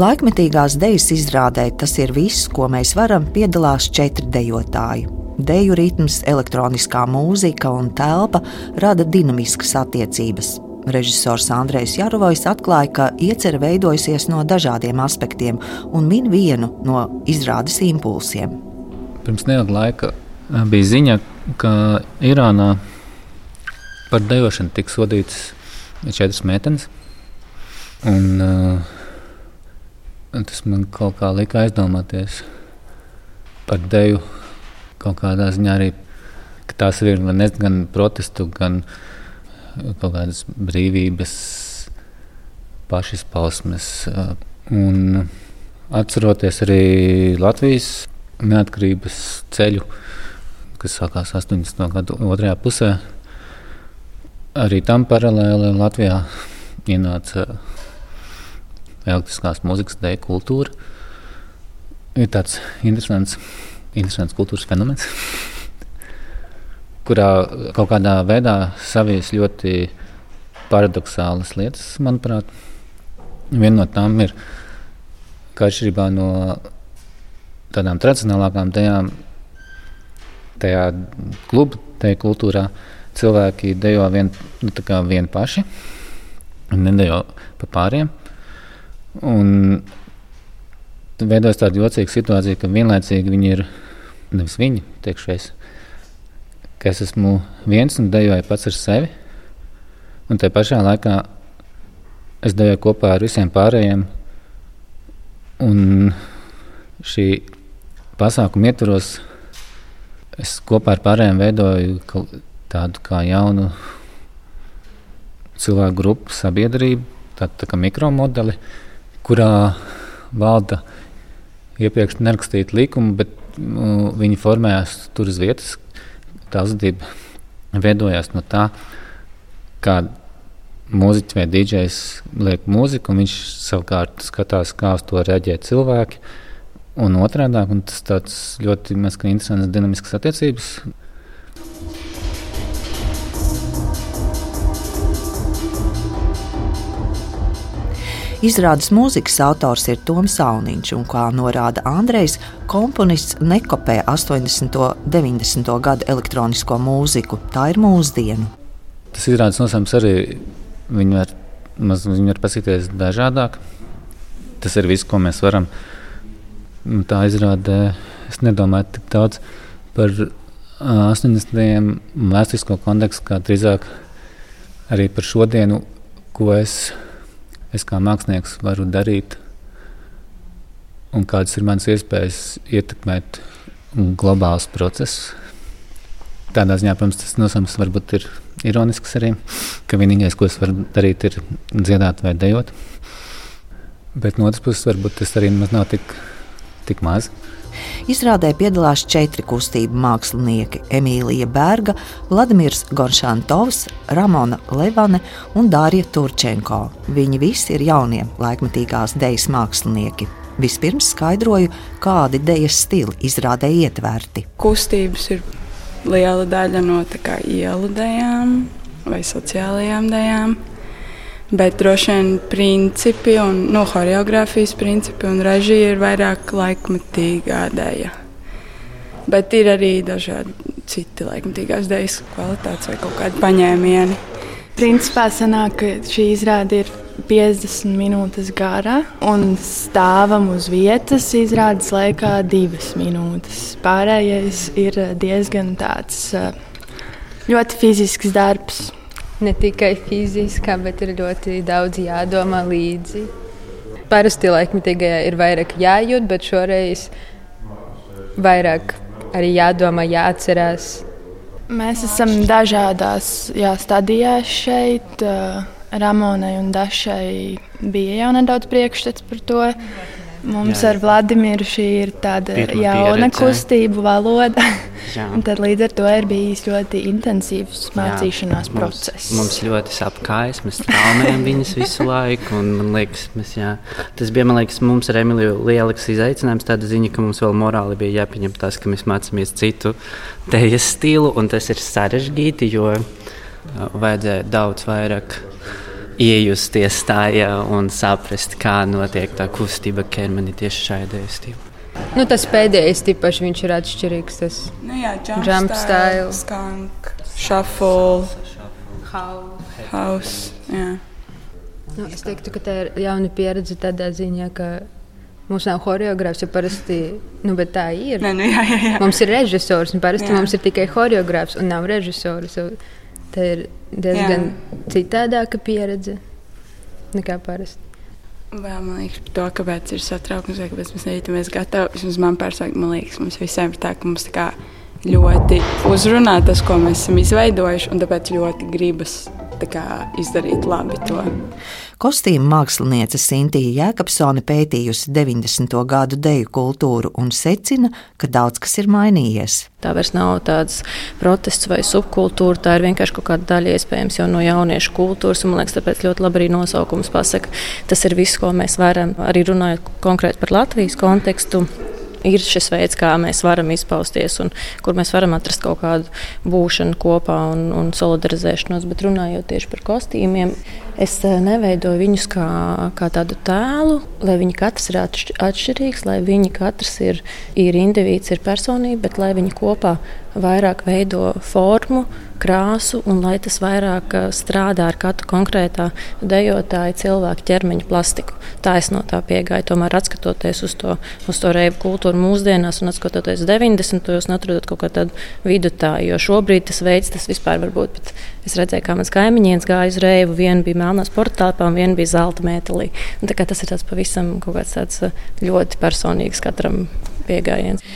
Laikmetīgās dejas izrādē tas ir viss, ko mēs varam, piedalās četri dejotāji. Deju ritms, elektroniskā mūzika un telpa rada dinamiskas attiecības. Režisors Andrejs Jarovojs atklāja, ka iecerē veidojusies no dažādiem aspektiem un min vienu no izrādes impulsiem. Pirms neilga laika bija ziņa, ka Irānā par dejošanu tika sodītas četras meitenes. Un, uh, tas man kaut kā lika aizdomāties par deju. Kaut kādā ziņā arī tās ir gan protestu, gan kaut kādas brīvības pašizpausmes. Un atceroties arī Latvijas neatkarības ceļu, kas sākās 80. gadu otrajā pusē, arī tam paralēli Latvijā ienāca elektriskās mūzikas dēļ kultūra. Ir tāds interesants, interesants kultūras fenomens, kurā kaut kādā veidā savies ļoti paradoxālas lietas, manuprāt. Viena no tām ir, ka atšķirībā no tādām tradicionālākām dēļām, tajā klubu tajā kultūrā cilvēki dejo vien, nu, vien paši, nedejo pa pāriem. Un veidojas tāda jocīga situācija, ka vienlaicīgi viņi ir nevis viņi, teikšu es, ka es esmu viens un dejoju pats ar sevi. Un tajā pašā laikā es dejoju kopā ar visiem pārējiem. Un šī pasākuma ietvaros es kopā ar pārējiem veidoju tādu kā jaunu cilvēku grupu, sabiedrību, tādu tā kā mikromodeli, kurā valda iepriekš nerakstīta likuma, bet nu, viņi formējās tur uz vietas. Tā uzvedība veidojās no tā, kā mūziķis vai dīdžers liek mūziku, un viņš savukārt skatās, kā uz to reaģē cilvēki. Un otrādi - tas ļoti interesants dinamisks attiecības. Izrādes mūzikas autors ir Toms Sauniņš, un, kā norāda Andrejs, komponists nekopē 80. un 90. gadu elektronisko mūziku. Tā ir mūsdienu. Tas izrādes nosaukums arī viņu var, maz, viņu var paskatīties dažādāk. Tas ir viss, ko mēs varam. Tā izrādē es nedomāju tik daudz par 80. vēsturisko kontekstu, kā drīzāk arī par šodienu, ko es es kā mākslinieks varu darīt un kādas ir manas iespējas ietekmēt globālus procesus. Tādā ziņā, protams, tas nosaukums varbūt ir ironisks arī, ka vienīgais, ko es varu darīt, ir dziedāt vai dejot. Bet no otras puses, varbūt tas arī nav tik, tik maz. Izrādē piedalās četri kustību mākslinieki - Emīlija Berga, Vladimirs Goršantovs, Ramona Levane un Dārija Turčenko. Viņi visi ir jaunie laikmatīgās dejas mākslinieki. Vispirms skaidroju, kādi dejas stili izrādē ietverti. Kustības ir liela daļa no ielu dejām vai sociālajām dejām. Bet droši vien principi un no, choreogrāfijas principi un režija ir vairāk laikmetīgā dēļa. Bet ir arī dažādi citi laikmetīgās dēļas kvalitātes vai kaut kādi paņēmieni. Principā sanāk, ka šī izrāde ir 50 minūtes gara un stāvam uz vietas izrādes laikā divas minūtes. Pārējais ir diezgan tāds ļoti fizisks darbs ne tikai fiziskā, bet ir ļoti daudz jādomā līdzi. Parasti laikmetīgajā ir vairāk jājūt, bet šoreiz vairāk arī jādomā, jāatcerās. Mēs esam dažādās jā, stadijās šeit. Ramonai un Dašai bija jau nedaudz priekšstats par to. Mums jā, ar Vladimiru šī ir tāda Pirma jauna pieredze. kustība, valoda. Tad līdz ar to ir bijis ļoti intensīvs mācīšanās jā, mums, process. Mums ļoti sāp kājas, mēs traumējam viņus visu laiku. Man liekas, mēs, jā, tas bija liekas, mums ar Emīliju liels izaicinājums. Tāda ziņa, ka mums vēl morāli bija jāpieņem tas, ka mēs mācāmies citu tejas stilu, un tas ir sarežģīti, jo vajadzēja daudz vairāk iejusties tajā un saprast, kā notiek tā kustība ķermenī tieši šajā dēļ stilā. Nu, tas pēdējais tipaši viņš ir atšķirīgs. Tas Nu, jā, Jump jump style. style, skunk, shuffle, house. house. Jā. Nu, es teiktu, ka tā ir jauna pieredze tādā ziņā, ka mums nav choreogrāfs, jo parasti nu, tā ir. Nē, nu, jā, jā, jā. Mums ir režisors, un parasti Jā. mums ir tikai choreogrāfs, un nav režisors. un Tā ir diezgan citādāka pieredze nekā parasti. Vēl man liekas, to, kāpēc ir satraukums, vai kāpēc mēs nejūtamies gatavi. Vismaz man personīgi, man liekas, mums visiem ir tā, ka mums tā kā ļoti uzrunā tas, ko mēs esam izveidojuši, un tāpēc ļoti gribas tā kā, izdarīt labi to. Kostīmu māksliniece Sintīna Jēkabsone pētījusi 90. gadu deju kultūru un secina, ka daudz kas ir mainījies. Tā vairs nav tāds protests vai subkultūra, tā ir vienkārši kaut kāda daļa iespējams jau no jauniešu kultūras. un Man liekas, tāpēc ļoti labi arī nosaukums pasaka. Tas ir viss, ko mēs varam, arī runājot konkrēti par Latvijas kontekstu. Ir šis veids, kā mēs varam izpausties, un kur mēs varam atrast kaut kādu būšanu kopā un, un solidarizēšanos. Bet runājot tieši par kostīmiem, es eh, neveidoju viņus kā, kā tādu tēlu, lai viņi katrs ir atšķ- atšķirīgs, lai viņi katrs ir, ir indivīds, ir personība, bet lai viņi kopā vairāk veido formu, krāsu un lai tas vairāk eh, strādā ar katru konkrētā dejotāja cilvēka ķermeņa plastiku. Tā es no tā piegāju. Tomēr, skatoties uz to, uz to reibu kultūru mūsdienās un skatoties 90. gados, atrodot kaut kādu vidutāju, jo šobrīd tas veids, tas vispār var būt. Es redzēju, kā mans kaimiņš gāja uz reibu. Viena bija melnās portālām, viena bija zelta metālī. Un Tā kā tas ir pavisam tāds eh, ļoti personīgs katram pieejams.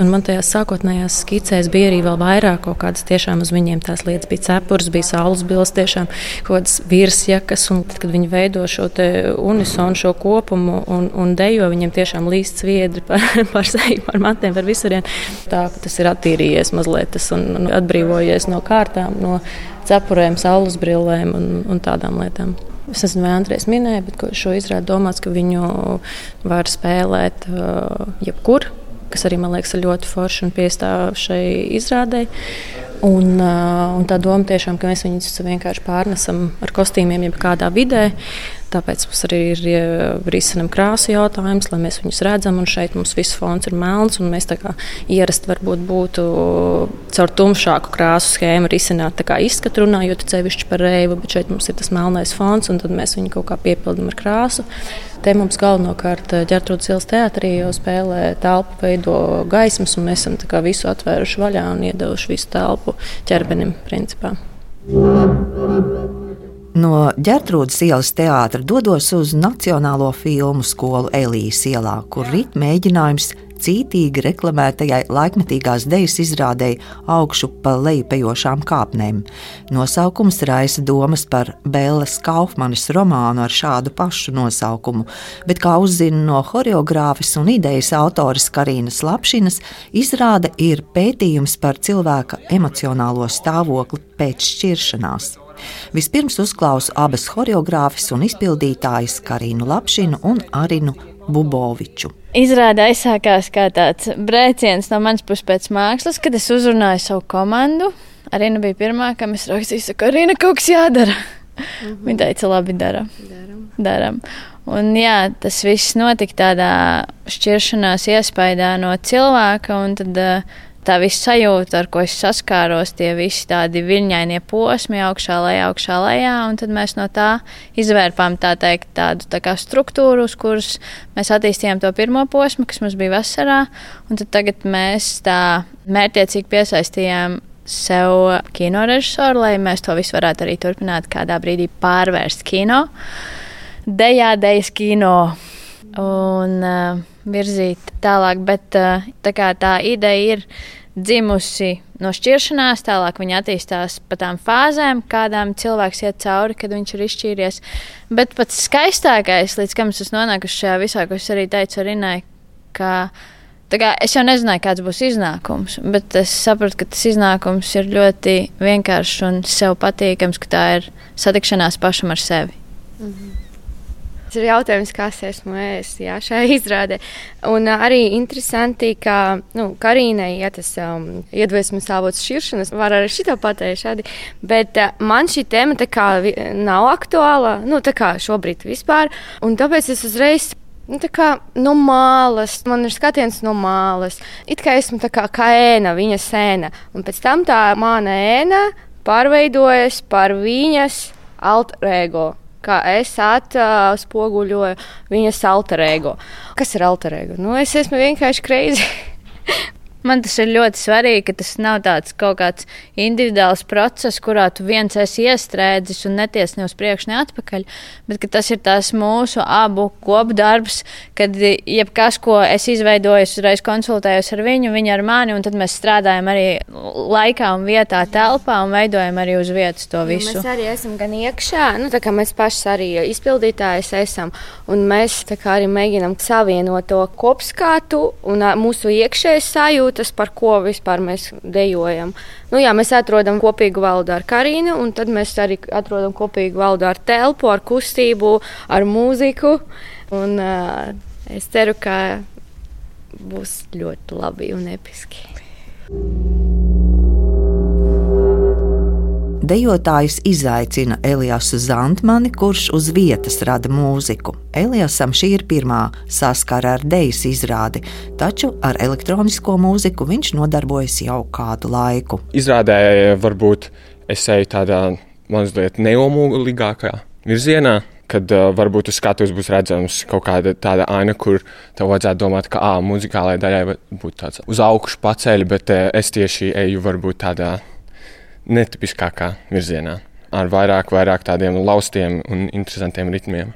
Un man tajās sākotnējās skicēs bija arī vēl vairāk kaut kādas tiešām uz viņiem tās lietas. Bija cepures, bija saules bildes, tiešām kaut kādas virsjakas. Un tad, kad viņi veido šo unisonu, šo kopumu un, un dejo, viņiem tiešām līst sviedri par, par seju, par matiem, par visurien. Tā ka tas ir attīrījies mazliet tas un, un atbrīvojies no kārtām, no cepurēm, saules brillēm un, un tādām lietām. Es nezinu, vai Andrēs minēja, bet šo izrādi domāts, ka viņu var spēlēt uh, jebkur, kas arī man liekas ļoti forši un piestāv šai izrādē. Un, uh, un tā doma tiešām, ka mēs viņus vienkārši pārnesam ar kostīmiem, jebkādā vidē. Tāpēc mums arī ir risinām krāsu jautājums, lai mēs viņus redzam. Un šeit mums viss fons ir melns, un mēs ierasti varbūt būtu caur tumšāku krāsu schēmu risināt izskatu runājot cevišķi par reivu, bet šeit mums ir tas melnais fons, un tad mēs viņu kaut kā piepildām ar krāsu. Te mums galvenokārt ģērbtrūdas ielas teātrī jau spēlē telpu, veido gaismas, un mēs esam visu atvēruši vaļā un iedevuši visu telpu ķermenim principā. No ģērbtrūdas ielas teātra dodos uz Nacionālo filmu skolu Elījas ielā, kur rīt mēģinājums cītīgi reklamētajai laikmetīgās dejas izrādēji augšu pa lejupejošām kāpnēm. Nosaukums raisa domas par Bēles Kaufmanis romānu ar šādu pašu nosaukumu, bet, kā uzzina no horeogrāfijas un idejas autoras Karīnas Lapšinas, izrāde ir pētījums par cilvēka emocionālo stāvokli pēc šķiršanās. Vispirms uzklausu abas choreogrāfijas un izpildītājas Karinu Lapšinu un Arinu Buboviču. Izrāda aizsākās kā tāds brēciens no manas puses pēc mākslas, kad es uzrunāju savu komandu. Arina bija pirmā, kam es rakstīju, ka Arina kaut kas jādara. -hmm. Viņa teica, labi, dara. daram. daram. Un, jā, tas viss notika tādā šķiršanās iespējā no cilvēka. un Tad, uh, tā viss sajūta, ar ko es saskāros, tie visi tādi viļņainie posmi, augšā, lejā, augšā, lejā. Tad mēs no tā izvērpām tā teikt, tādu tā struktūru, uz kuras mēs attīstījām to pirmo posmu, kas mums bija vasarā. Tagad mēs tā mērķiecīgi piesaistījām sev kinorežisoru, lai mēs to visu varētu arī turpināt kādā brīdī pārvērst kino. Dejā, dejas kino un uh, virzīt tālāk. Bet uh, tā, tā ideja ir dzimusi no šķiršanās, tālāk viņa attīstās pa tām fāzēm, kādām cilvēks iet cauri, kad viņš ir izšķīries. Bet pats skaistākais, līdz kam es esmu nonākusi šajā visā, ko es arī teicu Rinai, ka kā, es jau nezināju, kāds būs iznākums, bet es sapratu, ka tas iznākums ir ļoti vienkāršs un sev patīkams, ka tā ir satikšanās pašam ar sevi. Mhm. Tas ir jautājums, kas esmu es jā, šajā izrādē. Un arī interesanti, ka nu, Karīnai ja tas um, iedvesmas avots šķiršanas, var arī šito pateikt šādi, bet uh, man šī tēma tā kā nav aktuāla, nu tā kā šobrīd vispār, un tāpēc es uzreiz Nu, tā kā no mālas, man ir skatiens no mālas. It kā esmu tā kā, kā ēna, viņa sēna. Un pēc tam tā mana ēna pārveidojas par viņas alter ego. Kā es atspoguļoju viņas alter ego. Kas ir alter ego? Nu, es esmu vienkārši kreizi. Man tas ir ļoti svarīgi, ka tas nav tāds kaut kāds individuāls process, kurā tu viens esi iestrēdzis un neties ne uz priekšu, ne atpakaļ, bet tas ir tās mūsu abu kopdarbs, kad jebkas, ko es izveidoju, uzreiz konsultējos ar viņu, viņa ar mani, un tad mēs strādājam arī laikā un vietā, telpā un veidojam arī uz vietas to visu. Nu, mēs arī esam gan iekšā, nu, tā kā mēs paši arī izpildītājs esam, un mēs arī mēģinam savienot to kopskatu un mūsu iekšējas sajūtu sajūtas, par ko vispār mēs dejojam. Nu, jā, mēs atrodam kopīgu valodu ar Karinu, un tad mēs arī atrodam kopīgu valodu ar telpu, ar kustību, ar mūziku. Un, uh, es ceru, ka būs ļoti labi un episki. Dejotājs izaicina Eliasu Zantmani, kurš uz vietas rada mūziku. Eliasam šī ir pirmā saskara ar dejas izrādi, taču ar elektronisko mūziku viņš nodarbojas jau kādu laiku. Izrādē varbūt es eju tādā mazliet neomūlīgākā virzienā. Kad uh, varbūt uz skatuves būs redzams kaut kāda tāda aina, kur tev vajadzētu domāt, ka ah, muzikālajai daļai būtu tāds uz augšu paceļ, bet uh, es tieši eju varbūt tādā netipiskākā virzienā, ar vairāk, vairāk tādiem laustiem un interesantiem ritmiem.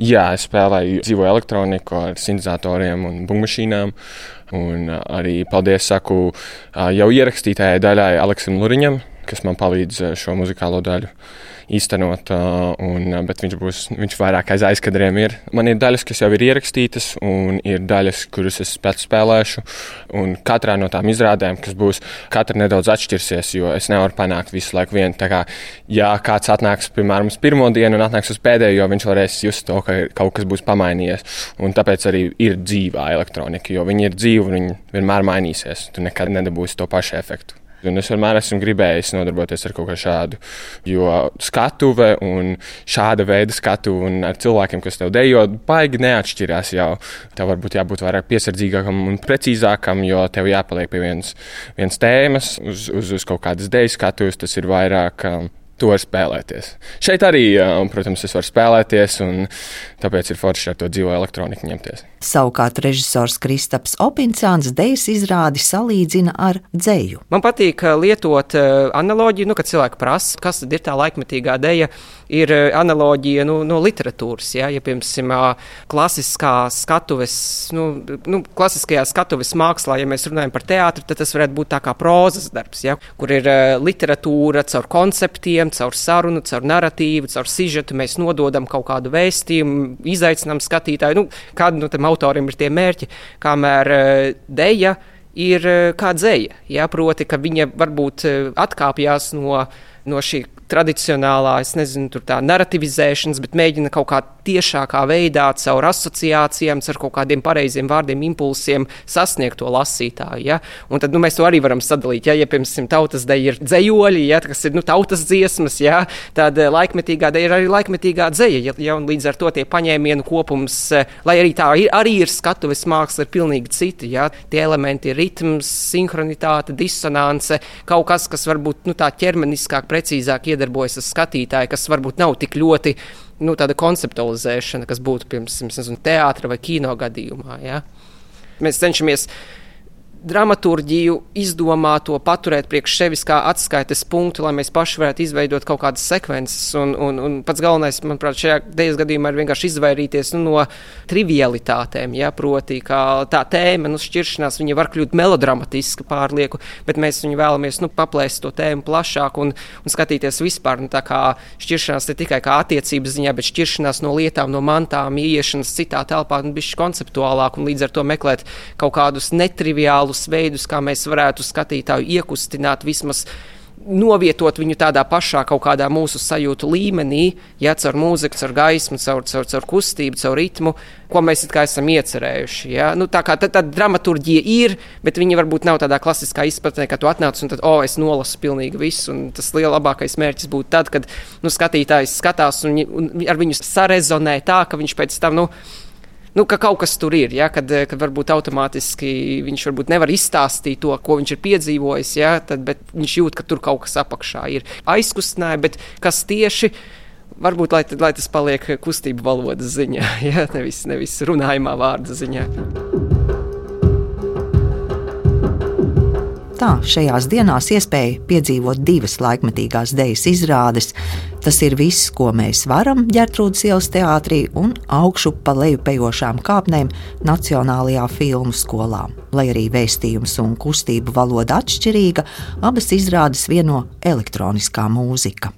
Jā, es spēlēju dzīvo elektroniku ar sintēzatoriem un buļbuļsīnām. Un arī paldies saku jau ierakstītājai daļai Aleksam Luriņam, kas man palīdz šo muzikālo daļu īstenot, un, bet viņš būs viņš vairāk aiz aizkadriem. Ir. Man ir daļas, kas jau ir ierakstītas, un ir daļas, kuras es pēc spēlēšu. Un katrā no tām izrādēm, kas būs, katra nedaudz atšķirsies, jo es nevaru panākt visu laiku vienu. Tā kā, ja kāds atnāks, piemēram, uz pirmo dienu un atnāks uz pēdējo, viņš varēs just to, ka kaut kas būs pamainījies. Un tāpēc arī ir dzīvā elektronika, jo viņi ir dzīvi un viņi vienmēr mainīsies. Tu nekad nedabūsi to pašu efektu. Un es vienmēr esmu gribējis nodarboties ar kaut ko šādu. Jo skatuve un šāda veida skatuve un ar cilvēkiem, kas tev dejo, baigi neatšķirās. Jau. Tev varbūt jābūt vairāk piesardzīgākam un precīzākam, jo tev jāpaliek pie vienas, vienas tēmas, uz, uz, uz kaut kādas deju skatuves. Tas ir vairāk. Um, to spēlēties. Šeit arī, protams, es varu spēlēties, un tāpēc ir forši ar to dzīvo elektroniku ņemties. Savukārt režisors Kristaps Opinsāns dejas izrādi salīdzina ar dzēju. Man patīk lietot analoģiju, nu, kad cilvēki prasa, kas ir tā laikmetīgā deja. Ir analoģija nu, no literatūras. Ja, ja piemēram, klasiskā skatuves, nu, nu, klasiskajā skatuves mākslā, ja mēs runājam par teātri, tad tas varētu būt tā kā prozas darbs, ja, kur ir literatūra caur konceptiem, caur sarunu, caur narratīvu, caur sižetu mēs nododam kaut kādu vēstījumu, izaicinām skatītāju. Nu, kādu no tiem autoriem ir tie mērķi, kamēr uh, deja ir uh, kā dzēja. Ja, proti, ka viņa varbūt uh, atkāpjas no, no šī tradicionālā, es nezinu, tā narrativizēšanas, bet mēģina kaut kā tiešākā veidā, caur asociācijām, ar kaut kādiem pareiziem vārdiem, impulsiem sasniegt to lasītāju. Ja? Un tad nu, mēs to arī varam sadalīt. Ja, ja piemēram, tautas deja ir dzējoļi, ja, kas ir nu, tautas dziesmas, ja, tad eh, laikmetīgā deja ir arī laikmetīgā dzēja. Ja, ja, līdz ar to tie paņēmienu kopums, eh, lai arī tā ir, arī ir skatuves māksla, ir pilnīgi citi. Ja? Tie elementi ir ritms, sinhronitāte, disonance, kaut kas, kas varbūt nu, tā ķermeniskāk, precīzāk iedarbojas ar skatītāju, kas varbūt nav tik ļoti nu, tāda konceptualizēšana, kas būtu piemēram teātris vai kino gadījumā. Ja? Mēs cenšamies dramaturgiju izdomāto paturēt priekš sevis kā atskaites punktu, lai mēs paši varētu izveidot kaut kādas sekvences. Un, un, un pats galvenais, manuprāt, šajā dēļas gadījumā ir vienkārši izvairīties nu, no trivialitātēm. Ja, proti, kā tā tēma, nu, šķiršanās, viņa var kļūt melodramatiska pārlieku, bet mēs viņu vēlamies nu, paplēst to tēmu plašāk un, un skatīties vispār. Nu, tā kā šķiršanās ne tikai kā attiecības ziņā, bet šķiršanās no lietām, no mantām, ieiešanas citā telpā, nu, bišķi konceptuālāk un līdz ar to meklēt kaut kādus netriviālus veidus, kā mēs varētu skatītāju iekustināt vismaz novietot viņu tādā pašā kaut kādā mūsu sajūtu līmenī, ja caur mūziku, caur gaismu, caur, caur, caur kustību, caur ritmu, ko mēs esam iecerējuši. Ja? Nu, tā kā tā, tā dramaturgija ir, bet viņi varbūt nav tādā klasiskā izpratnē, ka tu atnāc un tad, oh, es nolasu pilnīgi visu. Tas lielākais mērķis būtu tad, kad nu, skatītājs skatās un, un ar viņu sarezonē tā, ka viņš pēc tam. Nu, nu, ka kaut kas tur ir. Ja, kad, kad varbūt automātiski viņš varbūt nevar izstāstīt to, ko viņš ir piedzīvojis, ja, tad, bet viņš jūt, ka tur kaut kas apakšā ir aizkustināja, bet kas tieši. Varbūt lai, lai tas paliek kustību valodas ziņā, ja, nevis, nevis runājumā vārda ziņā. Tā šajās dienās iespēja piedzīvot divas laikmetīgās dejas izrādes. Tas ir viss, ko mēs varam ģērtrūdas ielas teātrī un augšu pa leju pejošām kāpnēm Nacionālajā filmu skolā. Lai arī vēstījums un kustību valoda atšķirīga, abas izrādes vieno elektroniskā mūzika.